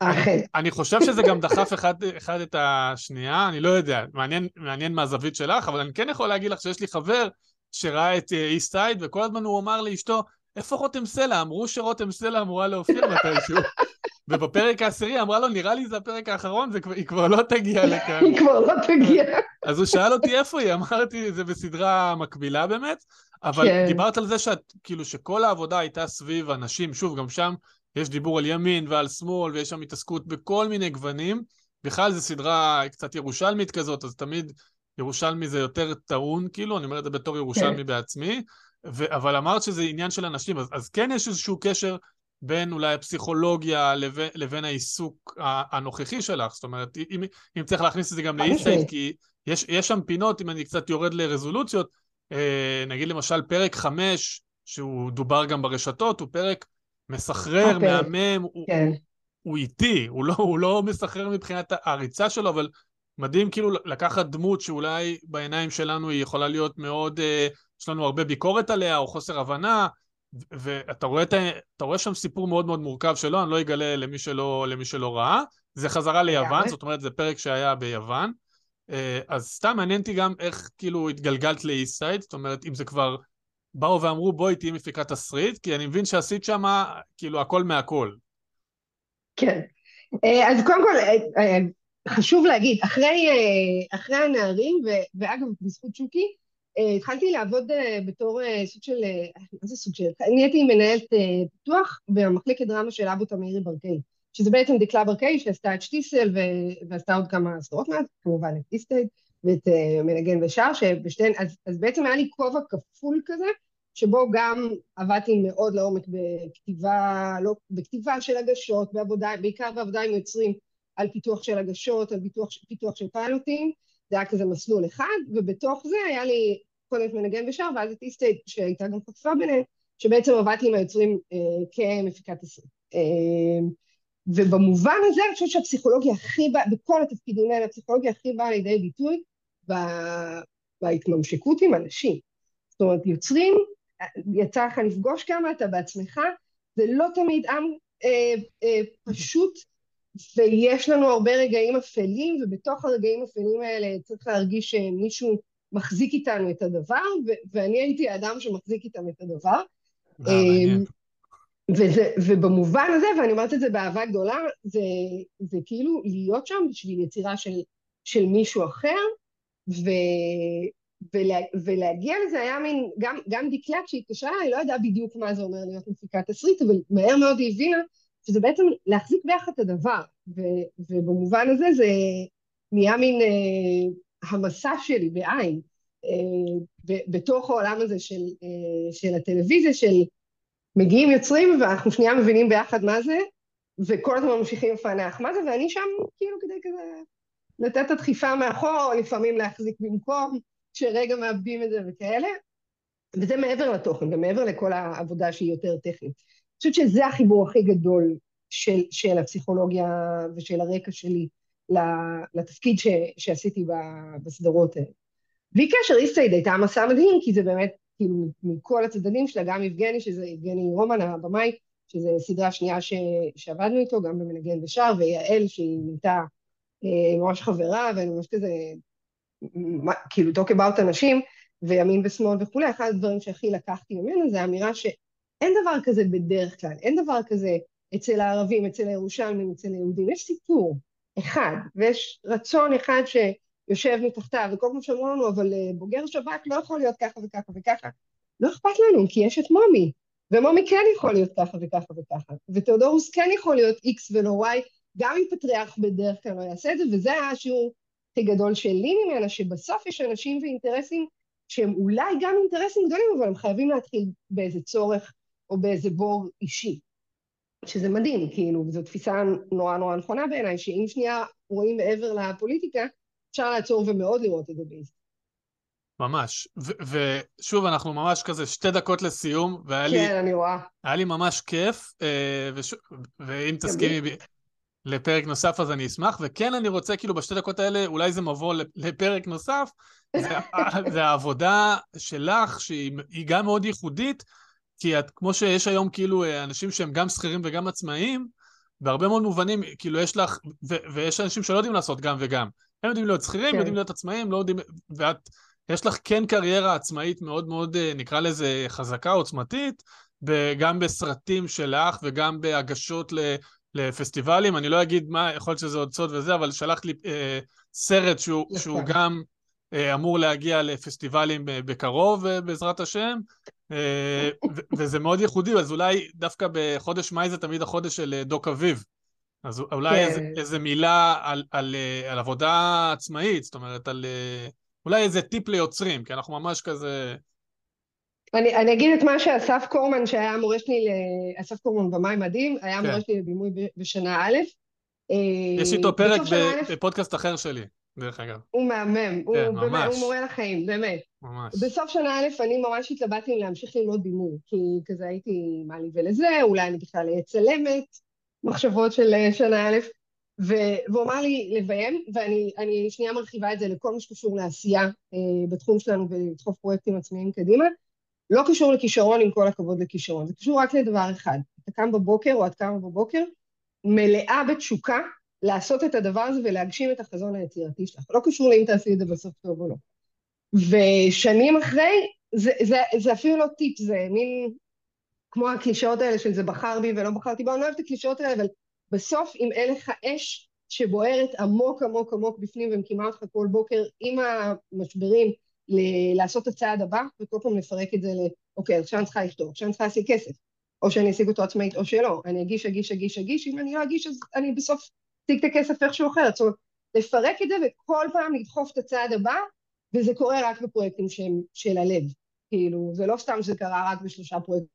אכן. אני, אני חושב שזה גם דחף אחד, אחד את השנייה, אני לא יודע, מעניין, מעניין מהזווית שלך, אבל אני כן יכול להגיד לך שיש לי חבר שראה את איסטייד, וכל הזמן הוא אמר לאשתו, איפה רותם סלע? אמרו שרותם סלע אמורה להופיע מתישהו. ובפרק העשירי אמרה לו, נראה לי זה הפרק האחרון, היא כבר לא תגיע לכאן. היא כבר לא תגיע. אז הוא שאל אותי איפה היא, אמרתי, זה בסדרה מקבילה באמת, אבל כן. דיברת על זה שאת, כאילו, שכל העבודה הייתה סביב אנשים, שוב, גם שם יש דיבור על ימין ועל שמאל, ויש שם התעסקות בכל מיני גוונים. בכלל זו סדרה קצת ירושלמית כזאת, אז תמיד ירושלמי זה יותר טעון, כאילו, אני אומר את זה בתור ירושלמי כן. בעצמי, ו- אבל אמרת שזה עניין של אנשים, אז, אז כן יש איזשהו קשר בין אולי הפסיכולוגיה לבין, לבין העיסוק הנוכחי שלך, זאת אומרת, אם, אם צריך להכניס את זה גם לאינסייט, כי יש, יש שם פינות, אם אני קצת יורד לרזולוציות, אה, נגיד למשל פרק חמש, שהוא דובר גם ברשתות, הוא פרק מסחרר, הפרק. מהמם, הוא, כן. הוא, הוא איטי, הוא לא, הוא לא מסחרר מבחינת העריצה שלו, אבל מדהים כאילו לקחת דמות שאולי בעיניים שלנו היא יכולה להיות מאוד, אה, יש לנו הרבה ביקורת עליה, או חוסר הבנה, ואתה רואה, רואה שם סיפור מאוד מאוד מורכב שלו, אני לא אגלה למי שלא, למי שלא ראה. זה חזרה ליוון, זאת אומרת, זה פרק שהיה ביוון. אה, אז סתם מעניין אותי גם איך כאילו התגלגלת לאיסטייד, זאת אומרת, אם זה כבר באו ואמרו בואי תהיי מפיקת תסריט, כי אני מבין שעשית שם כאילו הכל מהכל. כן. אה, אז קודם כל, אה, חשוב להגיד, אחרי, אחרי הנערים, ואגב, בזכות שוקי, התחלתי לעבוד אה, בתור אה, סוג של, מה זה סוג של, נהייתי מנהלת פיתוח במחלקת דרמה של אבו תמירי ברקאי, שזה בעצם דקלה ברקאי שעשתה את שטיסל ועשתה עוד כמה סדרות מעט, כמובן את איסטייד ואת מנגן ושר, שבשתיהן, אז, אז בעצם היה לי כובע כפול כזה, שבו גם עבדתי מאוד לעומק בכתיבה, לא, בכתיבה של הגשות, בעבודה, בעיקר בעבודה עם יוצרים על פיתוח של הגשות, על פיתוח, פיתוח של פיילוטים, זה היה כזה מסלול אחד, ובתוך זה היה לי קודם את מנגן ושר, ואז את איסטייט, שהייתה גם חטפה ביניהם, שבעצם עבדתי עם היוצרים אה, כמפיקת תסריט. אה, ובמובן הזה אני חושבת שהפסיכולוגיה הכי באה, בכל התפקידים האלה, הפסיכולוגיה הכי באה לידי ביטוי בהתממשקות עם אנשים. זאת אומרת, יוצרים, יצא לך לפגוש כמה, אתה בעצמך, זה לא תמיד עם אה, אה, פשוט ויש לנו הרבה רגעים אפלים, ובתוך הרגעים האפלים האלה צריך להרגיש שמישהו מחזיק איתנו את הדבר, ו- ואני הייתי האדם שמחזיק איתם את הדבר. אה, אמ, וזה, ובמובן הזה, ואני אומרת את זה באהבה גדולה, זה, זה כאילו להיות שם בשביל יצירה של, של מישהו אחר, ו, ולה, ולהגיע לזה היה מין, גם, גם דקלה כשהיא התקשרה, היא לא ידעה בדיוק מה זה אומר להיות מפיקת תסריט, אבל מהר מאוד היא הבינה שזה בעצם להחזיק ביחד את הדבר, ו- ובמובן הזה זה נהיה מין אה, המסע שלי בעין, בתוך העולם הזה של, של הטלוויזיה, של מגיעים יוצרים ואנחנו שנייה מבינים ביחד מה זה, וכל הזמן ממשיכים לפענח מה זה, ואני שם כאילו כדי כזה לתת את הדחיפה מאחור, או לפעמים להחזיק במקום, שרגע מאבדים את זה וכאלה. וזה מעבר לתוכן ומעבר לכל העבודה שהיא יותר טכנית. חושבת שזה החיבור הכי גדול של, של הפסיכולוגיה ושל הרקע שלי לתפקיד ש, שעשיתי בסדרות האלה. בלי קשר, איסטייד הייתה מסע מדהים, כי זה באמת, כאילו, מכל הצדדים שלה, גם יבגני, שזה יבגני רומן, הבמאי, שזו סדרה שנייה ש, שעבדנו איתו, גם במנגן ושר, ויעל, שהיא נהייתה אה, ממש חברה, ואני ממש כזה, כאילו, talk about אנשים, וימין ושמאל וכולי, אחד הדברים שהכי לקחתי ממנו זה האמירה שאין דבר כזה בדרך כלל, אין דבר כזה אצל הערבים, אצל הירושלמים, אצל היהודים, יש סיפור אחד, ויש רצון אחד שיושב מתחתיו, וכל פעם שאמרו לנו, אבל אה, בוגר שב"כ לא יכול להיות ככה וככה וככה. לא אכפת לנו, כי יש את מומי, ומומי כן יכול להיות ככה וככה וככה, ותיאודורוס כן יכול להיות X ולא Y, גם אם פטריארך בדרך כלל לא יעשה את זה, וזה היה השיעור הכי גדול שלי ממנה, שבסוף יש אנשים ואינטרסים שהם אולי גם אינטרסים גדולים, אבל הם חייבים להתחיל באיזה צורך או באיזה בור אישי. שזה מדהים, כאילו, וזו תפיסה נורא נורא נכונה בעיניי, שאם שנייה רואים מעבר לפוליטיקה, אפשר לעצור ומאוד לראות את זה בישראל. ממש. ושוב, אנחנו ממש כזה שתי דקות לסיום, והיה לי... כן, אני רואה. היה לי ממש כיף, אה, וש... ואם תסכימי לפרק נוסף אז אני אשמח, וכן אני רוצה כאילו בשתי דקות האלה, אולי זה מבוא לפרק נוסף, זה, זה העבודה שלך, שהיא גם מאוד ייחודית, כי את, כמו שיש היום כאילו אנשים שהם גם שכירים וגם עצמאיים, בהרבה מאוד מובנים, כאילו יש לך, ו, ויש אנשים שלא יודעים לעשות גם וגם. הם יודעים להיות שכירים, כן. יודעים להיות עצמאים, לא יודעים, ואת, יש לך כן קריירה עצמאית מאוד מאוד, נקרא לזה, חזקה, עוצמתית, גם בסרטים שלך וגם בהגשות ל... לפסטיבלים, אני לא אגיד מה, יכול להיות שזה עוד סוד וזה, אבל שלחת לי אה, סרט שהוא, שהוא גם אה, אמור להגיע לפסטיבלים אה, בקרוב, אה, בעזרת השם, אה, וזה מאוד ייחודי, אז אולי דווקא בחודש מאי זה תמיד החודש של אה, דוק אביב. אז אולי כן. איזה, איזה מילה על, על, על, על עבודה עצמאית, זאת אומרת, על... אולי איזה טיפ ליוצרים, כי אנחנו ממש כזה... אני, אני אגיד את מה שאסף קורמן, שהיה המורה שלי, אסף קורמן במאי מדהים, היה המורה כן. שלי לבימוי בשנה א'. יש איתו פרק בפודקאסט אחר שלי, דרך אגב. הוא מהמם, כן, הוא, באמת, הוא מורה לחיים, באמת. ממש. בסוף שנה א' אני ממש התלבטתי אם להמשיך ללמוד בימוי, כי כזה הייתי, מה לי ולזה, אולי אני בכלל אהיה צלמת, מחשבות של שנה א', והוא אמר לי לביים, ואני שנייה מרחיבה את זה לכל מה שקשור לעשייה אה, בתחום שלנו ולדחוף פרויקטים עצמאיים קדימה. לא קשור לכישרון, עם כל הכבוד לכישרון, זה קשור רק לדבר אחד. אתה קם בבוקר, או את קמה בבוקר, מלאה בתשוקה לעשות את הדבר הזה ולהגשים את החזון היצירתי שלך. לא קשור לאם תעשי את זה בסוף טוב או לא. ושנים אחרי, זה, זה, זה אפילו לא טיפ, זה מין כמו הקלישאות האלה של זה בחר בי ולא בחרתי בה, אני לא אוהבת את הקלישאות האלה, אבל בסוף אם אין לך אש שבוערת עמוק עמוק עמוק בפנים ומקימה אותך כל בוקר עם המשברים, ל- לעשות את הצעד הבא, וכל פעם לפרק את זה ל... אוקיי, עכשיו אני צריכה לכתוב, עכשיו אני צריכה להשיג כסף. או שאני אשיג אותו עצמאית או שלא. אני אגיש, אגיש, אגיש, אגיש, אם אני לא אגיש אז אני בסוף אשיג את הכסף איכשהו אחרת. זאת אומרת, לפרק את זה וכל פעם לדחוף את הצעד הבא, וזה קורה רק בפרויקטים שהם של הלב. כאילו, זה לא סתם שזה קרה רק בשלושה פרויקטים